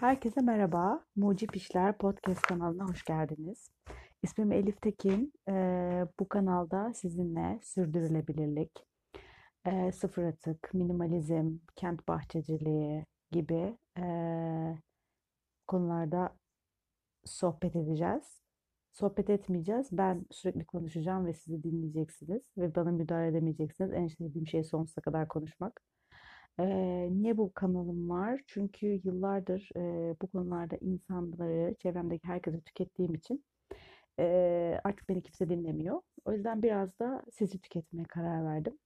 Herkese merhaba. Mucip İşler Podcast kanalına hoş geldiniz. İsmim Elif Tekin. Ee, bu kanalda sizinle sürdürülebilirlik, e, sıfır atık, minimalizm, kent bahçeciliği gibi e, konularda sohbet edeceğiz. Sohbet etmeyeceğiz. Ben sürekli konuşacağım ve sizi dinleyeceksiniz ve bana müdahale edemeyeceksiniz. En sevdiğim şey sonsuza kadar konuşmak. Eee, niye bu kanalım var? Çünkü yıllardır eee, bu konularda insanları, çevremdeki herkesi tükettiğim için eee, artık beni kimse dinlemiyor. O yüzden biraz da sizi tüketmeye karar verdim.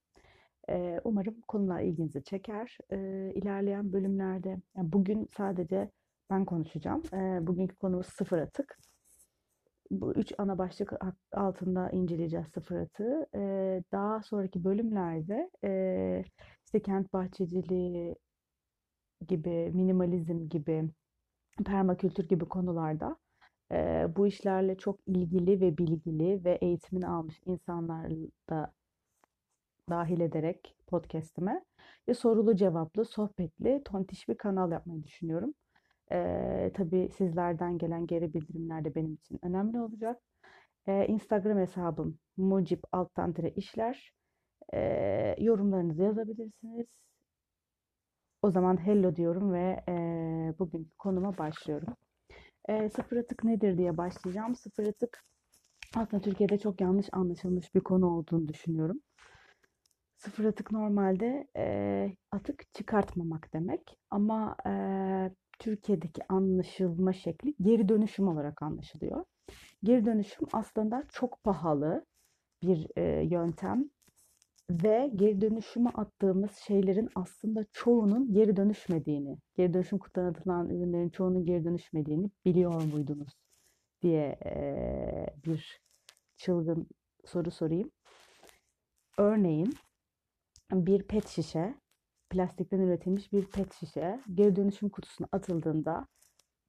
Eee, umarım konular ilginizi çeker. Eee, ilerleyen bölümlerde, yani bugün sadece ben konuşacağım. Eee, bugünkü konumuz sıfır atık. Bu üç ana başlık altında inceleyeceğiz sıfır atığı. Eee, daha sonraki bölümlerde eee, işte kent bahçeciliği gibi, minimalizm gibi, permakültür gibi konularda eee, bu işlerle çok ilgili ve bilgili ve eğitimini almış insanları da dahil ederek podcast'ime ve sorulu cevaplı, sohbetli, tontiş bir kanal yapmayı düşünüyorum. Ee, tabii sizlerden gelen geri bildirimler de benim için önemli olacak. Ee, Instagram hesabım mucip alttan işler. Ee, yorumlarınızı yazabilirsiniz. O zaman hello diyorum ve e, bugünkü konuma başlıyorum. E, sıfır atık nedir diye başlayacağım. Sıfır atık aslında Türkiye'de çok yanlış anlaşılmış bir konu olduğunu düşünüyorum. Sıfır atık normalde e, atık çıkartmamak demek ama e, Türkiye'deki anlaşılma şekli geri dönüşüm olarak anlaşılıyor. Geri dönüşüm aslında çok pahalı bir e, yöntem ve geri dönüşüme attığımız şeylerin aslında çoğunun geri dönüşmediğini, geri dönüşüm kutudan atılan ürünlerin çoğunun geri dönüşmediğini biliyor muydunuz diye e, bir çılgın soru sorayım. Örneğin bir pet şişe, plastikten üretilmiş bir pet şişe geri dönüşüm kutusuna atıldığında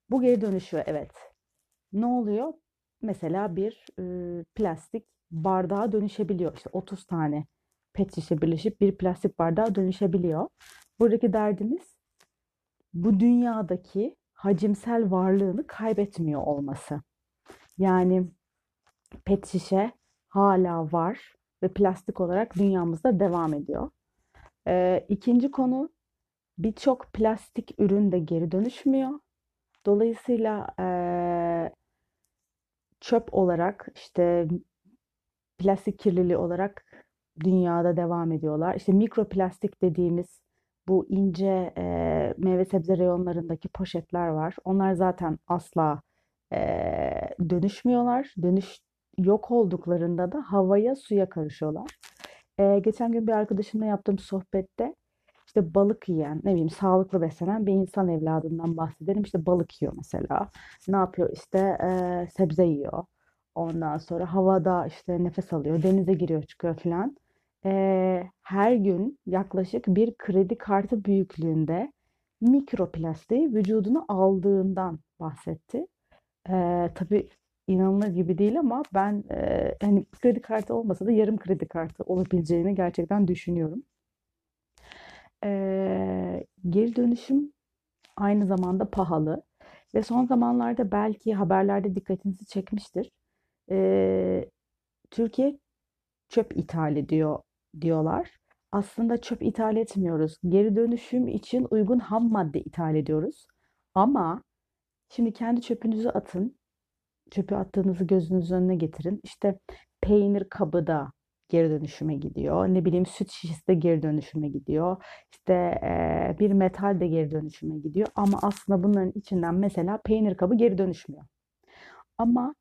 bu geri dönüşüyor evet. Ne oluyor? Mesela bir e, plastik bardağa dönüşebiliyor. İşte 30 tane pet şişe birleşip bir plastik bardağa dönüşebiliyor. Buradaki derdimiz bu dünyadaki hacimsel varlığını kaybetmiyor olması. Yani pet şişe hala var ve plastik olarak dünyamızda devam ediyor. Ee, ikinci konu birçok plastik ürün de geri dönüşmüyor. Dolayısıyla e, çöp olarak işte plastik kirliliği olarak dünyada devam ediyorlar. İşte mikroplastik dediğimiz bu ince e, meyve sebze reyonlarındaki poşetler var. Onlar zaten asla e, dönüşmüyorlar. Dönüş yok olduklarında da havaya suya karışıyorlar. E, geçen gün bir arkadaşımla yaptığım sohbette işte balık yiyen, ne bileyim sağlıklı beslenen bir insan evladından bahsedelim. İşte balık yiyor mesela. Ne yapıyor? İşte e, sebze yiyor. Ondan sonra havada işte nefes alıyor, denize giriyor çıkıyor falan. E, her gün yaklaşık bir kredi kartı büyüklüğünde mikroplastiği vücuduna aldığından bahsetti. E, tabii inanılır gibi değil ama ben e, hani kredi kartı olmasa da yarım kredi kartı olabileceğini gerçekten düşünüyorum. E, geri dönüşüm aynı zamanda pahalı ve son zamanlarda belki haberlerde dikkatinizi çekmiştir. E, Türkiye çöp ithal ediyor diyorlar. Aslında çöp ithal etmiyoruz. Geri dönüşüm için uygun ham madde ithal ediyoruz. Ama şimdi kendi çöpünüzü atın çöpü attığınızı gözünüzün önüne getirin. İşte peynir kabı da geri dönüşüme gidiyor. Ne bileyim süt şişesi de geri dönüşüme gidiyor. İşte e, bir metal de geri dönüşüme gidiyor. Ama aslında bunların içinden mesela peynir kabı geri dönüşmüyor. Ama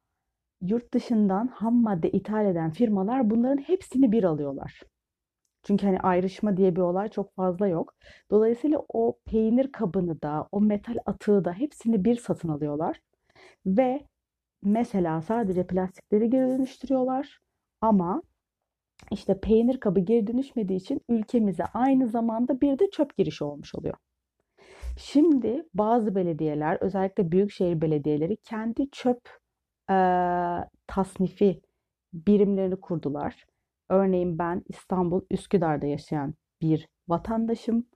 yurt dışından ham madde ithal eden firmalar bunların hepsini bir alıyorlar. Çünkü hani ayrışma diye bir olay çok fazla yok. Dolayısıyla o peynir kabını da, o metal atığı da hepsini bir satın alıyorlar. Ve Mesela sadece plastikleri geri dönüştürüyorlar ama işte peynir kabı geri dönüşmediği için ülkemize aynı zamanda bir de çöp girişi olmuş oluyor. Şimdi bazı belediyeler özellikle büyükşehir belediyeleri kendi çöp e, tasnifi birimlerini kurdular. Örneğin ben İstanbul Üsküdar'da yaşayan bir vatandaşım.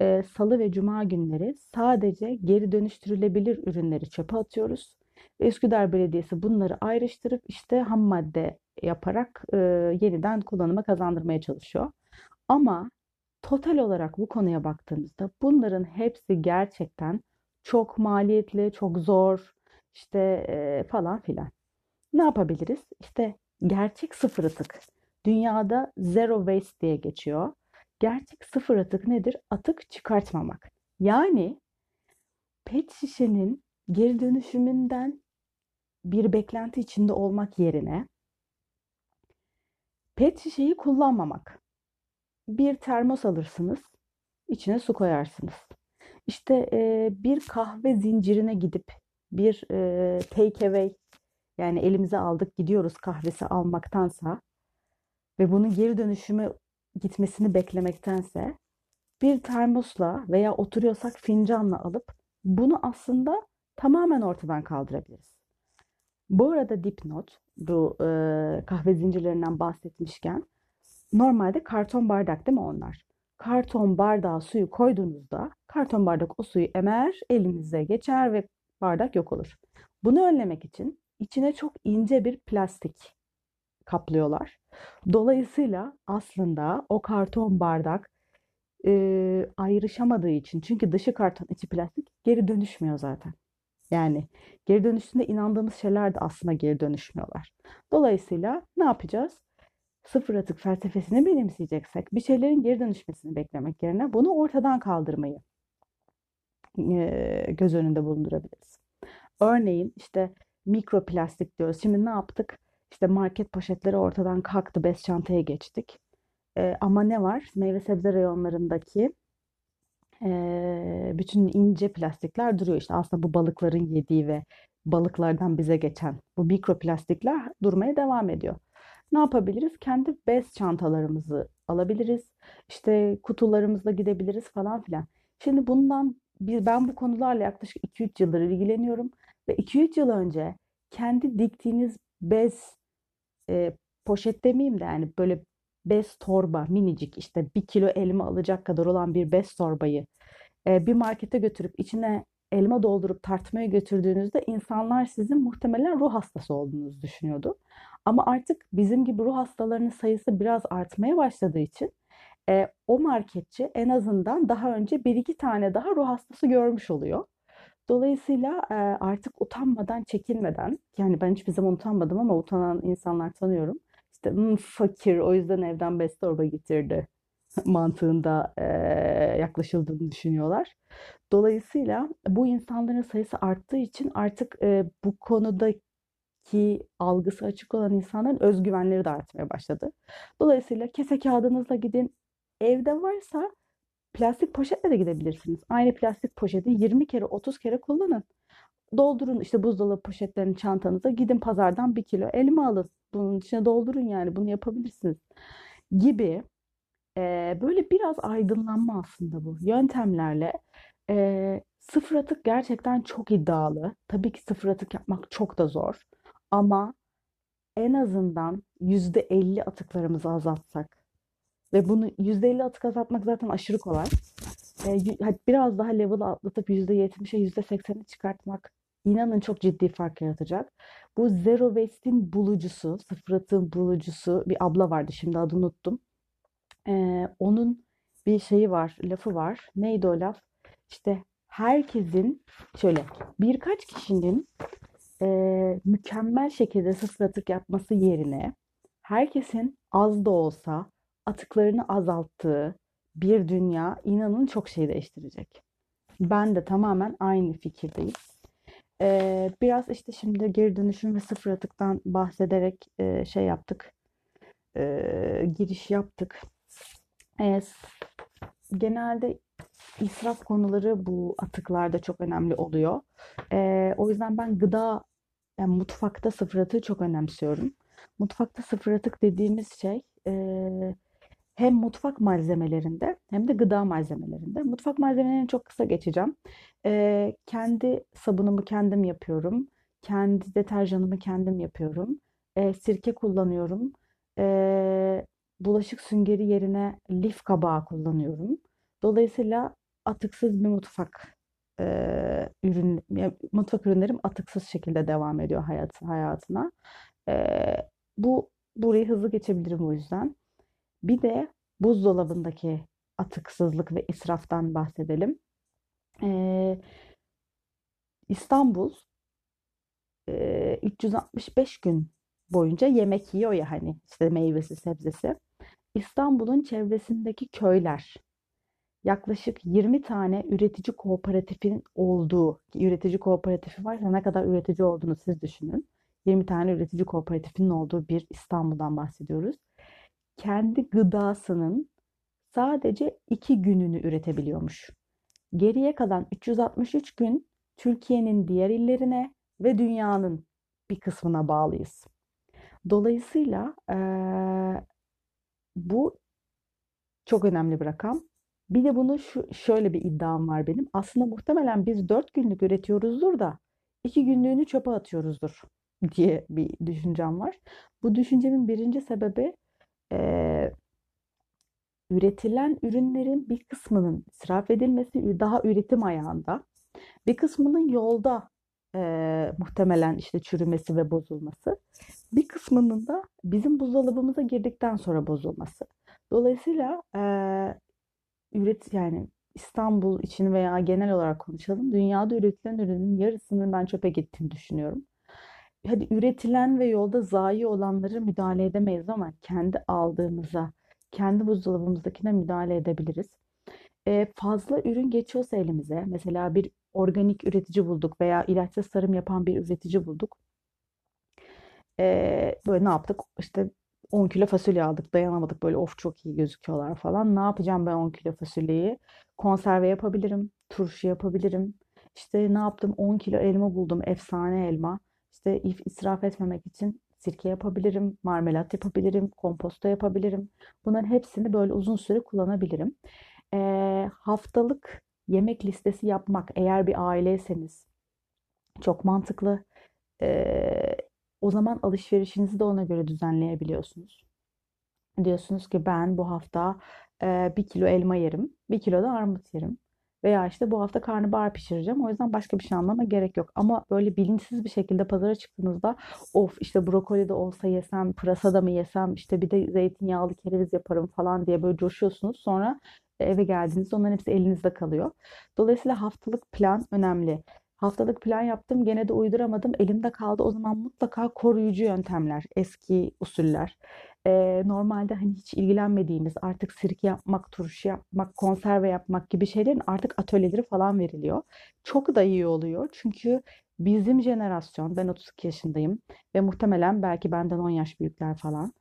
e, salı ve cuma günleri sadece geri dönüştürülebilir ürünleri çöpe atıyoruz. Ve Üsküdar Belediyesi bunları ayrıştırıp işte ham madde yaparak e, yeniden kullanıma kazandırmaya çalışıyor. Ama total olarak bu konuya baktığımızda bunların hepsi gerçekten çok maliyetli, çok zor, işte e, falan filan. Ne yapabiliriz? İşte gerçek sıfır atık. Dünyada zero waste diye geçiyor. Gerçek sıfır atık nedir? Atık çıkartmamak. Yani pet şişenin geri dönüşümünden bir beklenti içinde olmak yerine pet şişeyi kullanmamak. Bir termos alırsınız, içine su koyarsınız. İşte e, bir kahve zincirine gidip bir e, take away yani elimize aldık gidiyoruz kahvesi almaktansa ve bunun geri dönüşüme gitmesini beklemektense bir termosla veya oturuyorsak fincanla alıp bunu aslında tamamen ortadan kaldırabiliriz. Bu arada dipnot bu e, kahve zincirlerinden bahsetmişken normalde karton bardak değil mi onlar? Karton bardağa suyu koyduğunuzda karton bardak o suyu emer, elinize geçer ve bardak yok olur. Bunu önlemek için içine çok ince bir plastik kaplıyorlar. Dolayısıyla aslında o karton bardak e, ayrışamadığı için çünkü dışı karton içi plastik geri dönüşmüyor zaten. Yani geri dönüşünde inandığımız şeyler de aslında geri dönüşmüyorlar. Dolayısıyla ne yapacağız? Sıfır atık felsefesini benimseyeceksek bir şeylerin geri dönüşmesini beklemek yerine bunu ortadan kaldırmayı göz önünde bulundurabiliriz. Örneğin işte mikroplastik diyoruz. Şimdi ne yaptık? İşte market poşetleri ortadan kalktı, bez çantaya geçtik. E, ama ne var? Meyve sebze reyonlarındaki bütün ince plastikler duruyor. İşte aslında bu balıkların yediği ve balıklardan bize geçen bu mikroplastikler durmaya devam ediyor. Ne yapabiliriz? Kendi bez çantalarımızı alabiliriz. İşte kutularımızla gidebiliriz falan filan. Şimdi bundan bir ben bu konularla yaklaşık 2-3 yıldır ilgileniyorum ve 2-3 yıl önce kendi diktiğiniz bez e, poşet demeyeyim de yani böyle bez torba minicik işte bir kilo elma alacak kadar olan bir bez torbayı e, bir markete götürüp içine elma doldurup tartmaya götürdüğünüzde insanlar sizin muhtemelen ruh hastası olduğunuzu düşünüyordu. Ama artık bizim gibi ruh hastalarının sayısı biraz artmaya başladığı için e, o marketçi en azından daha önce bir iki tane daha ruh hastası görmüş oluyor. Dolayısıyla e, artık utanmadan, çekinmeden, yani ben hiçbir zaman utanmadım ama utanan insanlar tanıyorum. İşte hmm, fakir o yüzden evden bez torba getirdi mantığında e, yaklaşıldığını düşünüyorlar. Dolayısıyla bu insanların sayısı arttığı için artık e, bu konudaki algısı açık olan insanların özgüvenleri de artmaya başladı. Dolayısıyla kese kağıdınızla gidin. Evde varsa plastik poşetle de gidebilirsiniz. Aynı plastik poşeti 20 kere 30 kere kullanın. Doldurun işte buzdolabı poşetlerini çantanıza. Gidin pazardan bir kilo elma alın. Bunun içine doldurun yani bunu yapabilirsiniz. Gibi e, böyle biraz aydınlanma aslında bu. Yöntemlerle e, sıfır atık gerçekten çok iddialı. Tabii ki sıfır atık yapmak çok da zor. Ama en azından %50 atıklarımızı azaltsak ve bunu %50 atık azaltmak zaten aşırı kolay. Biraz daha level atlatıp %70'e %80'e çıkartmak inanın çok ciddi fark yaratacak. Bu Zero Waste'in bulucusu, sıfır atığın bulucusu bir abla vardı şimdi adını unuttum. Ee, onun bir şeyi var, lafı var. Neydi o laf? İşte herkesin şöyle birkaç kişinin e, mükemmel şekilde sıfır atık yapması yerine herkesin az da olsa atıklarını azalttığı bir dünya inanın çok şey değiştirecek. Ben de tamamen aynı fikirdeyim. Ee, biraz işte şimdi geri dönüşüm ve sıfır atıktan bahsederek e, şey yaptık. E, giriş yaptık. E, genelde israf konuları bu atıklarda çok önemli oluyor. E, o yüzden ben gıda, yani mutfakta sıfır atığı çok önemsiyorum. Mutfakta sıfır atık dediğimiz şey e, hem mutfak malzemelerinde hem de gıda malzemelerinde. Mutfak malzemelerini çok kısa geçeceğim. Ee, kendi sabunumu kendim yapıyorum. Kendi deterjanımı kendim yapıyorum. Ee, sirke kullanıyorum. Ee, bulaşık süngeri yerine lif kabağı kullanıyorum. Dolayısıyla atıksız bir mutfak e, ürün, yani mutfak ürünlerim atıksız şekilde devam ediyor hayat, hayatına. E, bu burayı hızlı geçebilirim o yüzden. Bir de buzdolabındaki atıksızlık ve israftan bahsedelim. E, İstanbul e, 365 gün boyunca yemek yiyor ya hani işte meyvesi sebzesi. İstanbul'un çevresindeki köyler yaklaşık 20 tane üretici kooperatifin olduğu, üretici kooperatifi varsa ne kadar üretici olduğunu siz düşünün. 20 tane üretici kooperatifinin olduğu bir İstanbul'dan bahsediyoruz. Kendi gıdasının sadece 2 gününü üretebiliyormuş. Geriye kalan 363 gün Türkiye'nin diğer illerine ve dünyanın bir kısmına bağlıyız. Dolayısıyla ee, bu çok önemli bir rakam. Bir de bunu şu, şöyle bir iddiam var benim. Aslında muhtemelen biz 4 günlük üretiyoruzdur da 2 günlüğünü çöpe atıyoruzdur diye bir düşüncem var. Bu düşüncemin birinci sebebi e, üretilen ürünlerin bir kısmının israf edilmesi daha üretim ayağında. Bir kısmının yolda e, muhtemelen işte çürümesi ve bozulması. Bir kısmının da bizim buzdolabımıza girdikten sonra bozulması. Dolayısıyla e, üret yani İstanbul için veya genel olarak konuşalım. Dünyada üretilen ürünün yarısının ben çöpe gittiğini düşünüyorum. Hadi üretilen ve yolda zayi olanları müdahale edemeyiz ama kendi aldığımıza, kendi buzdolabımızdakine müdahale edebiliriz. Ee, fazla ürün geçiyorsa elimize, mesela bir organik üretici bulduk veya ilaçsız tarım yapan bir üretici bulduk. Ee, böyle ne yaptık? İşte 10 kilo fasulye aldık dayanamadık böyle of çok iyi gözüküyorlar falan. Ne yapacağım ben 10 kilo fasulyeyi? Konserve yapabilirim, turşu yapabilirim. İşte ne yaptım 10 kilo elma buldum efsane elma. İşte israf etmemek için sirke yapabilirim, marmelat yapabilirim, komposto yapabilirim. Bunların hepsini böyle uzun süre kullanabilirim. E, haftalık yemek listesi yapmak eğer bir aileyseniz çok mantıklı. E, o zaman alışverişinizi de ona göre düzenleyebiliyorsunuz. Diyorsunuz ki ben bu hafta e, bir kilo elma yerim, bir kilo da armut yerim. Veya işte bu hafta karnabahar pişireceğim. O yüzden başka bir şey almama gerek yok. Ama böyle bilinçsiz bir şekilde pazara çıktığınızda of işte brokoli de olsa yesem, pırasa da mı yesem, işte bir de zeytinyağlı kereviz yaparım falan diye böyle coşuyorsunuz. Sonra eve geldiğinizde onların hepsi elinizde kalıyor. Dolayısıyla haftalık plan önemli. Haftalık plan yaptım gene de uyduramadım elimde kaldı. O zaman mutlaka koruyucu yöntemler, eski usuller. Ee, normalde hani hiç ilgilenmediğimiz artık sirke yapmak, turşu yapmak, konserve yapmak gibi şeylerin artık atölyeleri falan veriliyor. Çok da iyi oluyor çünkü bizim jenerasyon, ben 32 yaşındayım ve muhtemelen belki benden 10 yaş büyükler falan.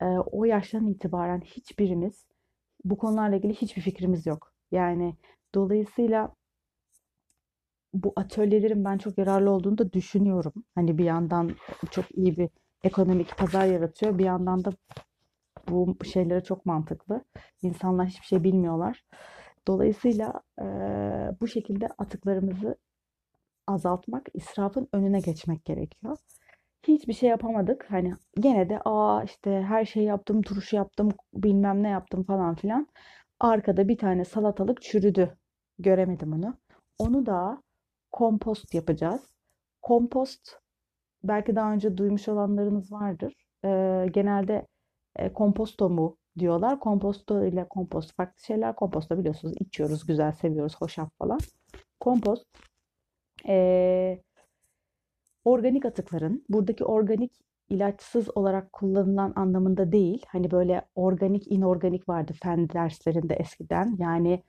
E, o yaştan itibaren hiçbirimiz bu konularla ilgili hiçbir fikrimiz yok. Yani dolayısıyla bu atölyelerin ben çok yararlı olduğunu da düşünüyorum. Hani bir yandan çok iyi bir ekonomik pazar yaratıyor. Bir yandan da bu şeylere çok mantıklı. İnsanlar hiçbir şey bilmiyorlar. Dolayısıyla e, bu şekilde atıklarımızı azaltmak, israfın önüne geçmek gerekiyor. Hiçbir şey yapamadık. Hani gene de aa işte her şeyi yaptım, turşu yaptım, bilmem ne yaptım falan filan. Arkada bir tane salatalık çürüdü. Göremedim onu. Onu da kompost yapacağız. Kompost belki daha önce duymuş olanlarınız vardır. Ee, genelde e, komposto mu diyorlar. Komposto ile kompost farklı şeyler. Komposto biliyorsunuz içiyoruz, güzel seviyoruz, hoşaf falan. Kompost e, organik atıkların, buradaki organik ilaçsız olarak kullanılan anlamında değil. Hani böyle organik, inorganik vardı fen derslerinde eskiden. Yani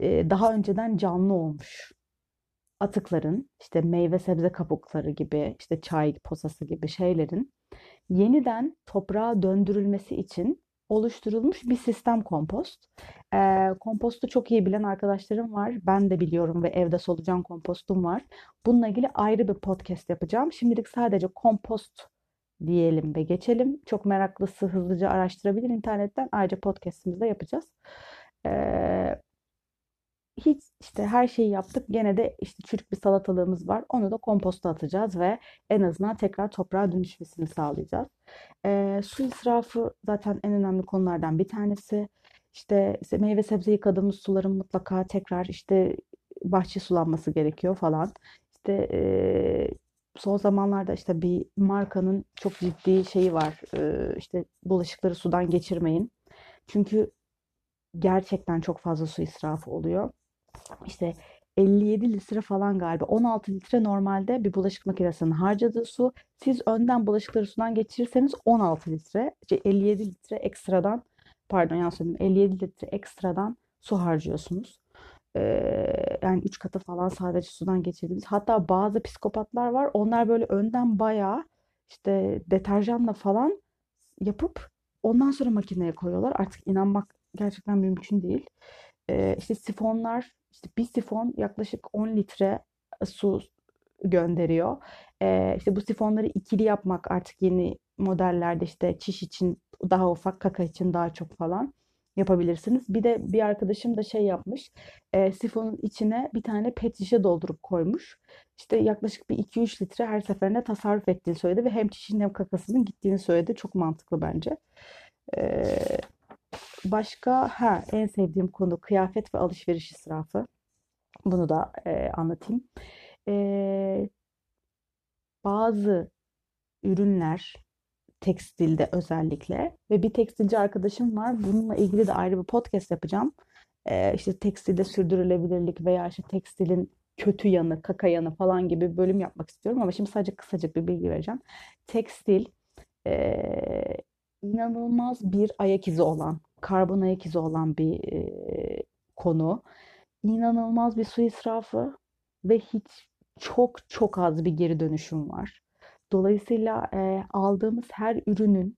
e, daha önceden canlı olmuş atıkların, işte meyve sebze kabukları gibi, işte çay posası gibi şeylerin yeniden toprağa döndürülmesi için oluşturulmuş bir sistem kompost. Ee, kompostu çok iyi bilen arkadaşlarım var. Ben de biliyorum ve evde solucan kompostum var. Bununla ilgili ayrı bir podcast yapacağım. Şimdilik sadece kompost diyelim ve geçelim. Çok meraklısı hızlıca araştırabilir internetten. Ayrıca podcastimizde yapacağız. Ee, hiç işte her şeyi yaptık. Gene de işte çürük bir salatalığımız var. Onu da komposta atacağız ve en azından tekrar toprağa dönüşmesini sağlayacağız. E, su israfı zaten en önemli konulardan bir tanesi. İşte, işte meyve sebze yıkadığımız suların mutlaka tekrar işte bahçe sulanması gerekiyor falan. İşte eee, son zamanlarda işte bir markanın çok ciddi şeyi var. Eee, işte bulaşıkları sudan geçirmeyin. Çünkü gerçekten çok fazla su israfı oluyor. İşte 57 litre falan galiba. 16 litre normalde bir bulaşık makinesinin harcadığı su. Siz önden bulaşıkları sudan geçirirseniz 16 litre. 57 litre ekstradan pardon yanlış söyledim. 57 litre ekstradan su harcıyorsunuz. Ee, yani 3 katı falan sadece sudan geçirdiğimiz. Hatta bazı psikopatlar var. Onlar böyle önden bayağı işte deterjanla falan yapıp ondan sonra makineye koyuyorlar. Artık inanmak gerçekten mümkün değil. Ee, işte sifonlar, işte bir sifon yaklaşık 10 litre su gönderiyor. Ee, işte bu sifonları ikili yapmak artık yeni modellerde işte çiş için daha ufak, kaka için daha çok falan yapabilirsiniz. Bir de bir arkadaşım da şey yapmış. E, sifonun içine bir tane pet şişe doldurup koymuş. İşte yaklaşık bir 2-3 litre her seferinde tasarruf ettiğini söyledi ve hem çişinin hem kakasının gittiğini söyledi. Çok mantıklı bence. E, başka ha en sevdiğim konu kıyafet ve alışveriş israfı. Bunu da e, anlatayım. E, bazı ürünler tekstilde özellikle ve bir tekstilci arkadaşım var. Bununla ilgili de ayrı bir podcast yapacağım. Ee, işte tekstilde sürdürülebilirlik veya işte tekstilin kötü yanı, kaka yanı falan gibi bir bölüm yapmak istiyorum ama şimdi sadece kısacık bir bilgi vereceğim. Tekstil e, inanılmaz bir ayak izi olan, karbon ayak izi olan bir e, konu. İnanılmaz bir su israfı ve hiç çok çok az bir geri dönüşüm var. Dolayısıyla e, aldığımız her ürünün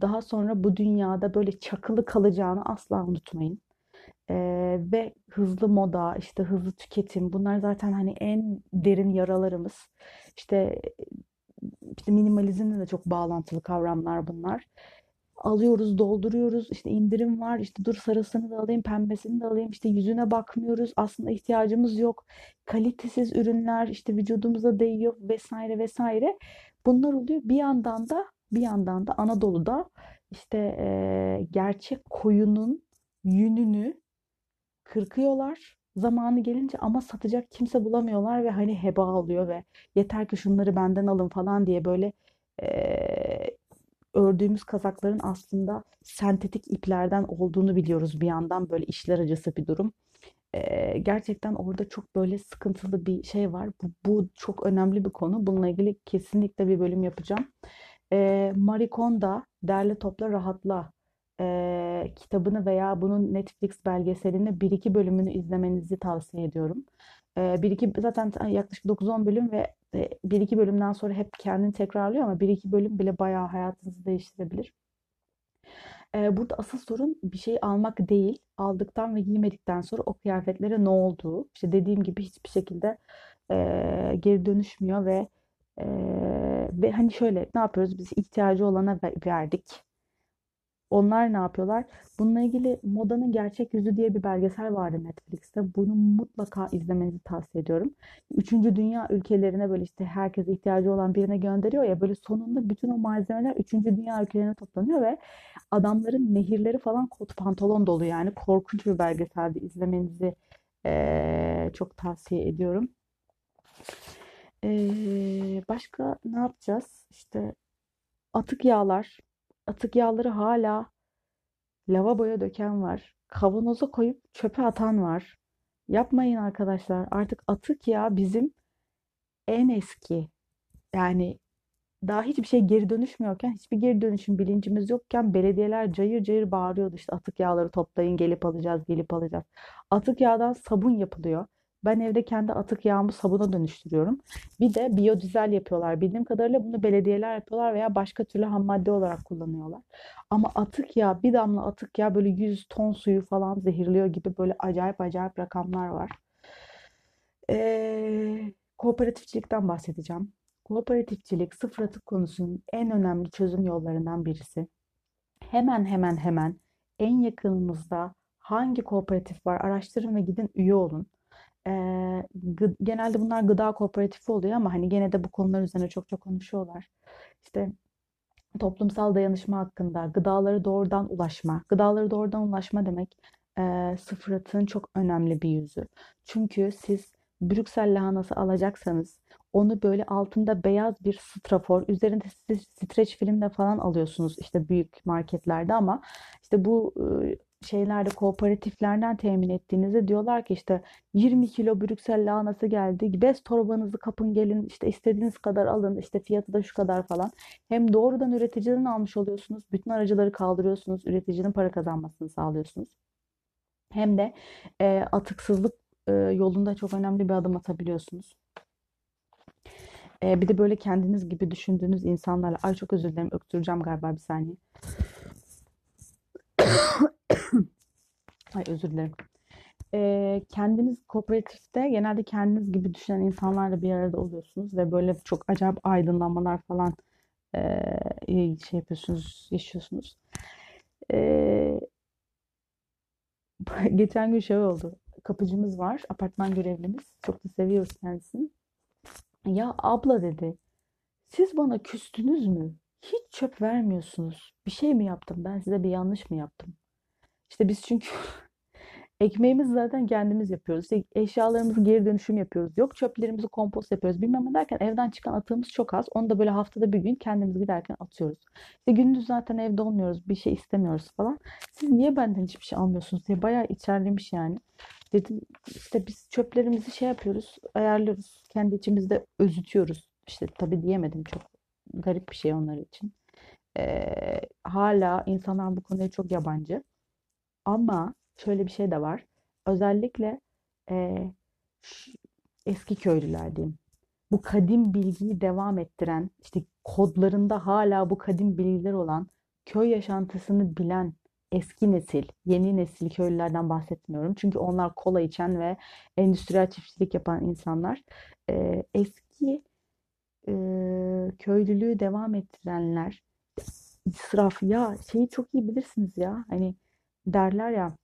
daha sonra bu dünyada böyle çakılı kalacağını asla unutmayın. E, ve hızlı moda, işte hızlı tüketim bunlar zaten hani en derin yaralarımız. İşte, işte minimalizmle de çok bağlantılı kavramlar bunlar alıyoruz, dolduruyoruz. İşte indirim var. İşte dur sarısını da alayım, pembesini de alayım. İşte yüzüne bakmıyoruz. Aslında ihtiyacımız yok. Kalitesiz ürünler işte vücudumuza değiyor vesaire vesaire. Bunlar oluyor. Bir yandan da bir yandan da Anadolu'da işte e, gerçek koyunun yününü kırkıyorlar zamanı gelince ama satacak kimse bulamıyorlar ve hani heba oluyor ve yeter ki şunları benden alın falan diye böyle e, ördüğümüz kazakların aslında sentetik iplerden olduğunu biliyoruz bir yandan böyle işler acısı bir durum. Ee, gerçekten orada çok böyle sıkıntılı bir şey var. Bu, bu çok önemli bir konu. Bununla ilgili kesinlikle bir bölüm yapacağım. Ee, Marie Kondo Topla Rahatla e, kitabını veya bunun Netflix belgeselini bir iki bölümünü izlemenizi tavsiye ediyorum. E, bir iki zaten yaklaşık 9-10 bölüm ve e, bir iki bölümden sonra hep kendini tekrarlıyor ama bir iki bölüm bile bayağı hayatınızı değiştirebilir. E, burada asıl sorun bir şey almak değil, aldıktan ve giymedikten sonra o kıyafetlere ne olduğu. İşte dediğim gibi hiçbir şekilde e, geri dönüşmüyor ve e, ve hani şöyle ne yapıyoruz biz ihtiyacı olana verdik onlar ne yapıyorlar? Bununla ilgili Modanın Gerçek Yüzü diye bir belgesel vardı Netflix'te. Bunu mutlaka izlemenizi tavsiye ediyorum. Üçüncü dünya ülkelerine böyle işte herkes ihtiyacı olan birine gönderiyor ya böyle sonunda bütün o malzemeler üçüncü dünya ülkelerine toplanıyor ve adamların nehirleri falan kot pantolon dolu yani korkunç bir belgeseldi. İzlemenizi ee, çok tavsiye ediyorum. Ee, başka ne yapacağız? İşte atık yağlar atık yağları hala lavaboya döken var. Kavanoza koyup çöpe atan var. Yapmayın arkadaşlar. Artık atık yağ bizim en eski yani daha hiçbir şey geri dönüşmüyorken, hiçbir geri dönüşüm bilincimiz yokken belediyeler cayır cayır bağırıyordu işte atık yağları toplayın, gelip alacağız, gelip alacağız. Atık yağdan sabun yapılıyor. Ben evde kendi atık yağımı sabuna dönüştürüyorum. Bir de biyodizel yapıyorlar. Bildiğim kadarıyla bunu belediyeler yapıyorlar veya başka türlü ham madde olarak kullanıyorlar. Ama atık yağ, bir damla atık yağ böyle 100 ton suyu falan zehirliyor gibi böyle acayip acayip rakamlar var. Ee, kooperatifçilikten bahsedeceğim. Kooperatifçilik sıfır atık konusunun en önemli çözüm yollarından birisi. Hemen hemen hemen en yakınımızda hangi kooperatif var araştırın ve gidin üye olun. Eee, gı genelde bunlar gıda kooperatifi oluyor ama hani gene de bu konular üzerine çok çok konuşuyorlar. İşte toplumsal dayanışma hakkında, gıdaları doğrudan ulaşma. Gıdaları doğrudan ulaşma demek e, sıfır atığın çok önemli bir yüzü. Çünkü siz Brüksel lahanası alacaksanız onu böyle altında beyaz bir strafor, üzerinde siz streç filmle falan alıyorsunuz işte büyük marketlerde ama işte bu e, şeylerde kooperatiflerden temin ettiğinizde diyorlar ki işte 20 kilo Brüksel lahanası geldi. Bez torbanızı kapın gelin işte istediğiniz kadar alın işte fiyatı da şu kadar falan. Hem doğrudan üreticiden almış oluyorsunuz. Bütün aracıları kaldırıyorsunuz. Üreticinin para kazanmasını sağlıyorsunuz. Hem de e, atıksızlık e, yolunda çok önemli bir adım atabiliyorsunuz. E, bir de böyle kendiniz gibi düşündüğünüz insanlarla ay çok özür dilerim öksüreceğim galiba bir saniye. Ay özür dilerim. E, kendiniz kooperatifte genelde kendiniz gibi düşünen insanlarla bir arada oluyorsunuz ve böyle çok acayip aydınlanmalar falan e, şey yapıyorsunuz, yaşıyorsunuz. E, geçen gün şey oldu. Kapıcımız var, apartman görevlimiz. Çok da seviyoruz kendisini. Ya abla dedi, siz bana küstünüz mü? Hiç çöp vermiyorsunuz. Bir şey mi yaptım? Ben size bir yanlış mı yaptım? İşte biz çünkü ekmeğimizi zaten kendimiz yapıyoruz. İşte eşyalarımızı geri dönüşüm yapıyoruz. Yok çöplerimizi kompost yapıyoruz. Bilmem ne derken evden çıkan atığımız çok az. Onu da böyle haftada bir gün kendimiz giderken atıyoruz. İşte gündüz zaten evde olmuyoruz. Bir şey istemiyoruz falan. Siz niye benden hiçbir şey almıyorsunuz diye bayağı içerlemiş yani. Dedim işte biz çöplerimizi şey yapıyoruz, ayarlıyoruz. Kendi içimizde özütüyoruz. İşte tabii diyemedim çok garip bir şey onlar için. Ee, hala insanlar bu konuya çok yabancı. Ama şöyle bir şey de var. Özellikle e, eski köylüler diyeyim. Bu kadim bilgiyi devam ettiren, işte kodlarında hala bu kadim bilgiler olan, köy yaşantısını bilen eski nesil, yeni nesil köylülerden bahsetmiyorum. Çünkü onlar kola içen ve endüstriyel çiftçilik yapan insanlar. E, eski e, köylülüğü devam ettirenler, israf ya şeyi çok iyi bilirsiniz ya. Hani derler ya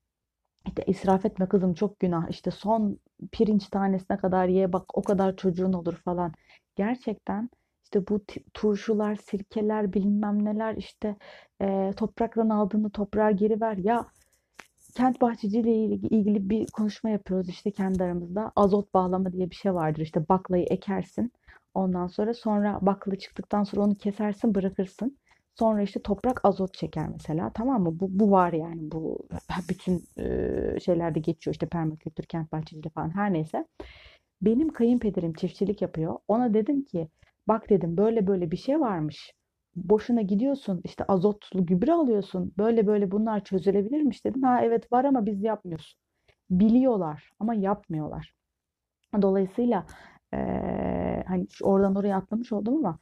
işte israf etme kızım çok günah. İşte son pirinç tanesine kadar ye bak o kadar çocuğun olur falan. Gerçekten işte bu turşular, sirkeler, bilmem neler işte e, topraktan aldığını toprağa geri ver. Ya kent bahçeciliği ile ilgili bir konuşma yapıyoruz işte kendi aramızda. Azot bağlama diye bir şey vardır. İşte baklayı ekersin. Ondan sonra sonra bakla çıktıktan sonra onu kesersin, bırakırsın. Sonra işte toprak azot çeker mesela tamam mı? Bu, bu var yani bu bütün e, şeylerde geçiyor işte permakültür, kent bahçeciliği falan her neyse. Benim kayınpederim çiftçilik yapıyor. Ona dedim ki bak dedim böyle böyle bir şey varmış. Boşuna gidiyorsun işte azotlu gübre alıyorsun. Böyle böyle bunlar çözülebilirmiş dedim. Ha evet var ama biz yapmıyoruz. Biliyorlar ama yapmıyorlar. Dolayısıyla e, hani oradan oraya atlamış oldum ama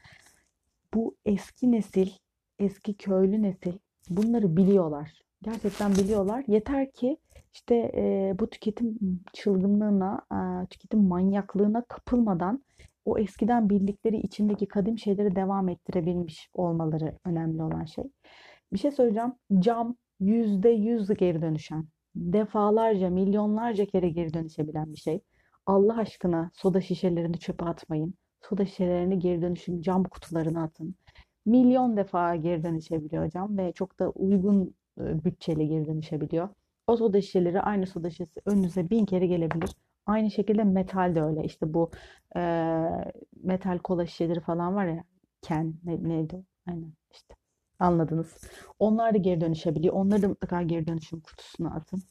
bu eski nesil eski köylü nesil bunları biliyorlar. Gerçekten biliyorlar. Yeter ki işte e, bu tüketim çılgınlığına, e, tüketim manyaklığına kapılmadan o eskiden bildikleri içindeki kadim şeyleri devam ettirebilmiş olmaları önemli olan şey. Bir şey söyleyeceğim. Cam yüzde yüz geri dönüşen, defalarca, milyonlarca kere geri dönüşebilen bir şey. Allah aşkına soda şişelerini çöpe atmayın. Soda şişelerini geri dönüşüm cam kutularına atın milyon defa geri dönüşebiliyor hocam ve çok da uygun e, bütçeyle geri dönüşebiliyor. O soda şişeleri aynı soda şişesi önünüze bin kere gelebilir. Aynı şekilde metal de öyle. İşte bu e, metal kola şişeleri falan var ya ken ne, neydi? Aynen işte anladınız. Onlar da geri dönüşebiliyor. Onları da mutlaka geri dönüşüm kutusuna atın.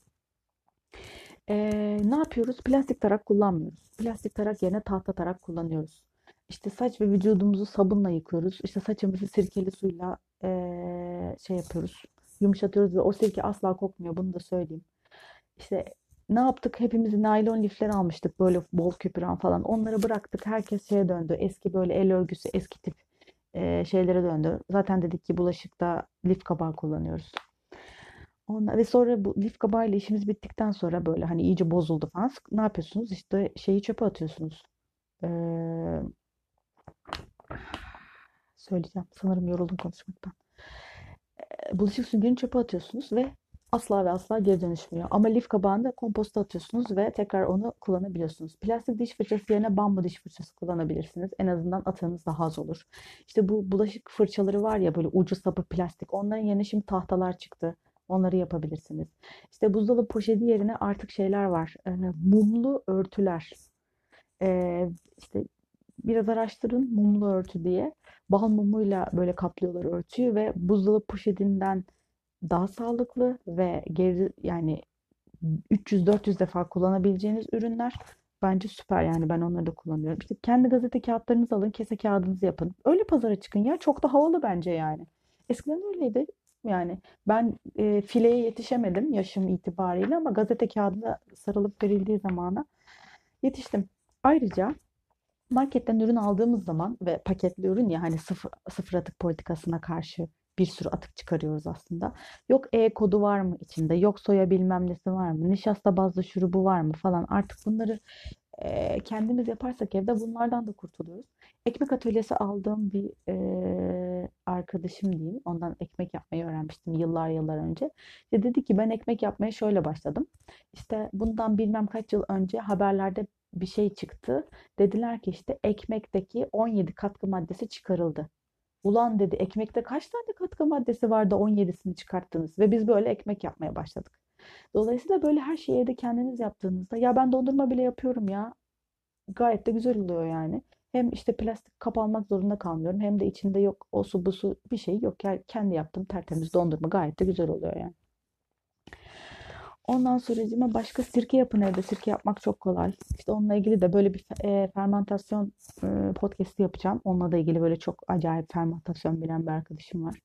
E, ne yapıyoruz? Plastik tarak kullanmıyoruz. Plastik tarak yerine tahta tarak kullanıyoruz. İşte saç ve vücudumuzu sabunla yıkıyoruz. İşte saçımızı sirkeli suyla eee, şey yapıyoruz. Yumuşatıyoruz ve o sirke asla kokmuyor. Bunu da söyleyeyim. İşte ne yaptık? Hepimiz naylon lifler almıştık böyle bol köpüren falan. Onları bıraktık. Herkes şeye döndü. Eski böyle el örgüsü, eski tip eee, şeylere döndü. Zaten dedik ki bulaşıkta lif kabağı kullanıyoruz. Ondan, ve sonra bu lif kabağıyla işimiz bittikten sonra böyle hani iyice bozuldu falan. Ne yapıyorsunuz? İşte şeyi çöpe atıyorsunuz. Ee, söyleyeceğim. Sanırım yoruldum konuşmaktan. Bulaşık süngerini çöpe atıyorsunuz ve asla ve asla geri dönüşmüyor. Ama lif kabağını da komposta atıyorsunuz ve tekrar onu kullanabiliyorsunuz. Plastik diş fırçası yerine bambu diş fırçası kullanabilirsiniz. En azından atığınız daha az olur. İşte bu bulaşık fırçaları var ya böyle ucu sapı plastik. Onların yerine şimdi tahtalar çıktı. Onları yapabilirsiniz. İşte buzdolabı poşeti yerine artık şeyler var. E, mumlu örtüler. E, işte biraz araştırın mumlu örtü diye. Bal mumuyla böyle kaplıyorlar örtüyü ve buzdolabı poşetinden daha sağlıklı ve geri yani 300-400 defa kullanabileceğiniz ürünler bence süper yani ben onları da kullanıyorum. İşte kendi gazete kağıtlarınızı alın, kese kağıdınızı yapın. Öyle pazara çıkın ya çok da havalı bence yani. Eskiden öyleydi. Yani ben e, fileye yetişemedim yaşım itibariyle ama gazete kağıdına sarılıp verildiği zamana yetiştim. Ayrıca marketten ürün aldığımız zaman ve paketli ürün ya hani sıfır, sıfır atık politikasına karşı bir sürü atık çıkarıyoruz aslında. Yok E kodu var mı içinde? Yok soya bilmem nesi var mı? Nişasta bazlı şurubu var mı falan. Artık bunları e, kendimiz yaparsak evde bunlardan da kurtuluyoruz. Ekmek atölyesi aldığım bir e, arkadaşım diyeyim. Ondan ekmek yapmayı öğrenmiştim yıllar yıllar önce. İşte dedi ki ben ekmek yapmaya şöyle başladım. İşte bundan bilmem kaç yıl önce haberlerde bir şey çıktı. Dediler ki işte ekmekteki 17 katkı maddesi çıkarıldı. Ulan dedi ekmekte kaç tane katkı maddesi vardı 17'sini çıkarttınız ve biz böyle ekmek yapmaya başladık. Dolayısıyla böyle her şeyi evde kendiniz yaptığınızda ya ben dondurma bile yapıyorum ya gayet de güzel oluyor yani. Hem işte plastik kap almak zorunda kalmıyorum hem de içinde yok o su bu su bir şey yok. Yani kendi yaptım tertemiz dondurma gayet de güzel oluyor yani. Ondan sonracığıma başka sirke yapın evde. Sirke yapmak çok kolay. İşte onunla ilgili de böyle bir e, fermentasyon e, podcast'i yapacağım. Onunla da ilgili böyle çok acayip fermentasyon bilen bir arkadaşım var.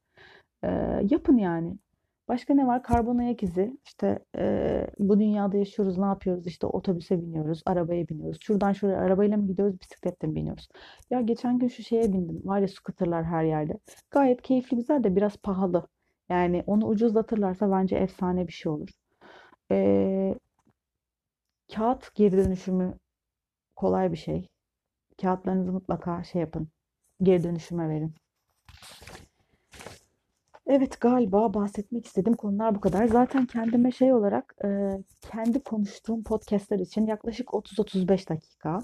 E, yapın yani. Başka ne var? Karbon ayak izi. İşte e, bu dünyada yaşıyoruz, ne yapıyoruz? İşte otobüse biniyoruz, arabaya biniyoruz. Şuradan şuraya arabayla mı gidiyoruz, bisikletle mi biniyoruz? Ya geçen gün şu şeye bindim. Var ya scooterlar her yerde. Gayet keyifli, güzel de biraz pahalı. Yani onu ucuzlatırlarsa bence efsane bir şey olur. Ee, kağıt geri dönüşümü kolay bir şey. Kağıtlarınızı mutlaka şey yapın. Geri dönüşüme verin. Evet galiba bahsetmek istediğim konular bu kadar. Zaten kendime şey olarak e, kendi konuştuğum podcastler için yaklaşık 30-35 dakika.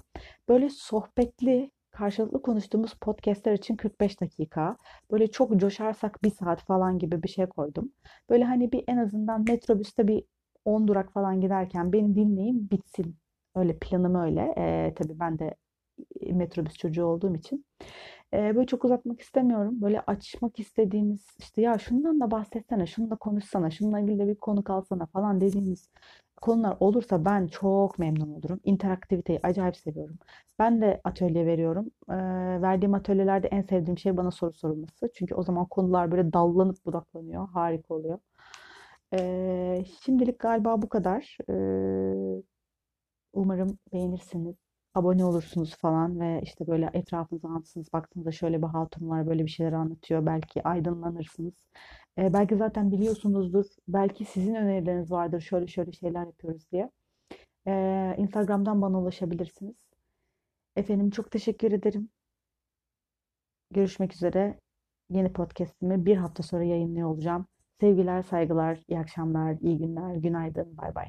Böyle sohbetli karşılıklı konuştuğumuz podcastler için 45 dakika. Böyle çok coşarsak bir saat falan gibi bir şey koydum. Böyle hani bir en azından metrobüste bir 10 durak falan giderken beni dinleyin bitsin. Öyle planım öyle. Ee, tabii ben de metrobüs çocuğu olduğum için. Ee, böyle çok uzatmak istemiyorum. Böyle açmak istediğiniz işte ya şundan da bahsetsene, şunu da konuşsana, şununla ilgili de bir konu kalsana falan dediğiniz konular olursa ben çok memnun olurum. İnteraktiviteyi acayip seviyorum. Ben de atölye veriyorum. Ee, verdiğim atölyelerde en sevdiğim şey bana soru sorulması. Çünkü o zaman konular böyle dallanıp budaklanıyor. Harika oluyor. Şimdilik galiba bu kadar. Ee, umarım beğenirsiniz. Abone olursunuz falan ve işte böyle etrafınıza anlatırsınız. Baktığınızda şöyle bir hatun var böyle bir şeyler anlatıyor. Belki aydınlanırsınız. Ee, belki zaten biliyorsunuzdur. Belki sizin önerileriniz vardır. Şöyle şöyle şeyler yapıyoruz diye. Ee, Instagram'dan bana ulaşabilirsiniz. Efendim çok teşekkür ederim. Görüşmek üzere. Yeni podcast'imi bir hafta sonra yayınlıyor olacağım. Sevgiler, saygılar, iyi akşamlar, iyi günler, günaydın, bay bay.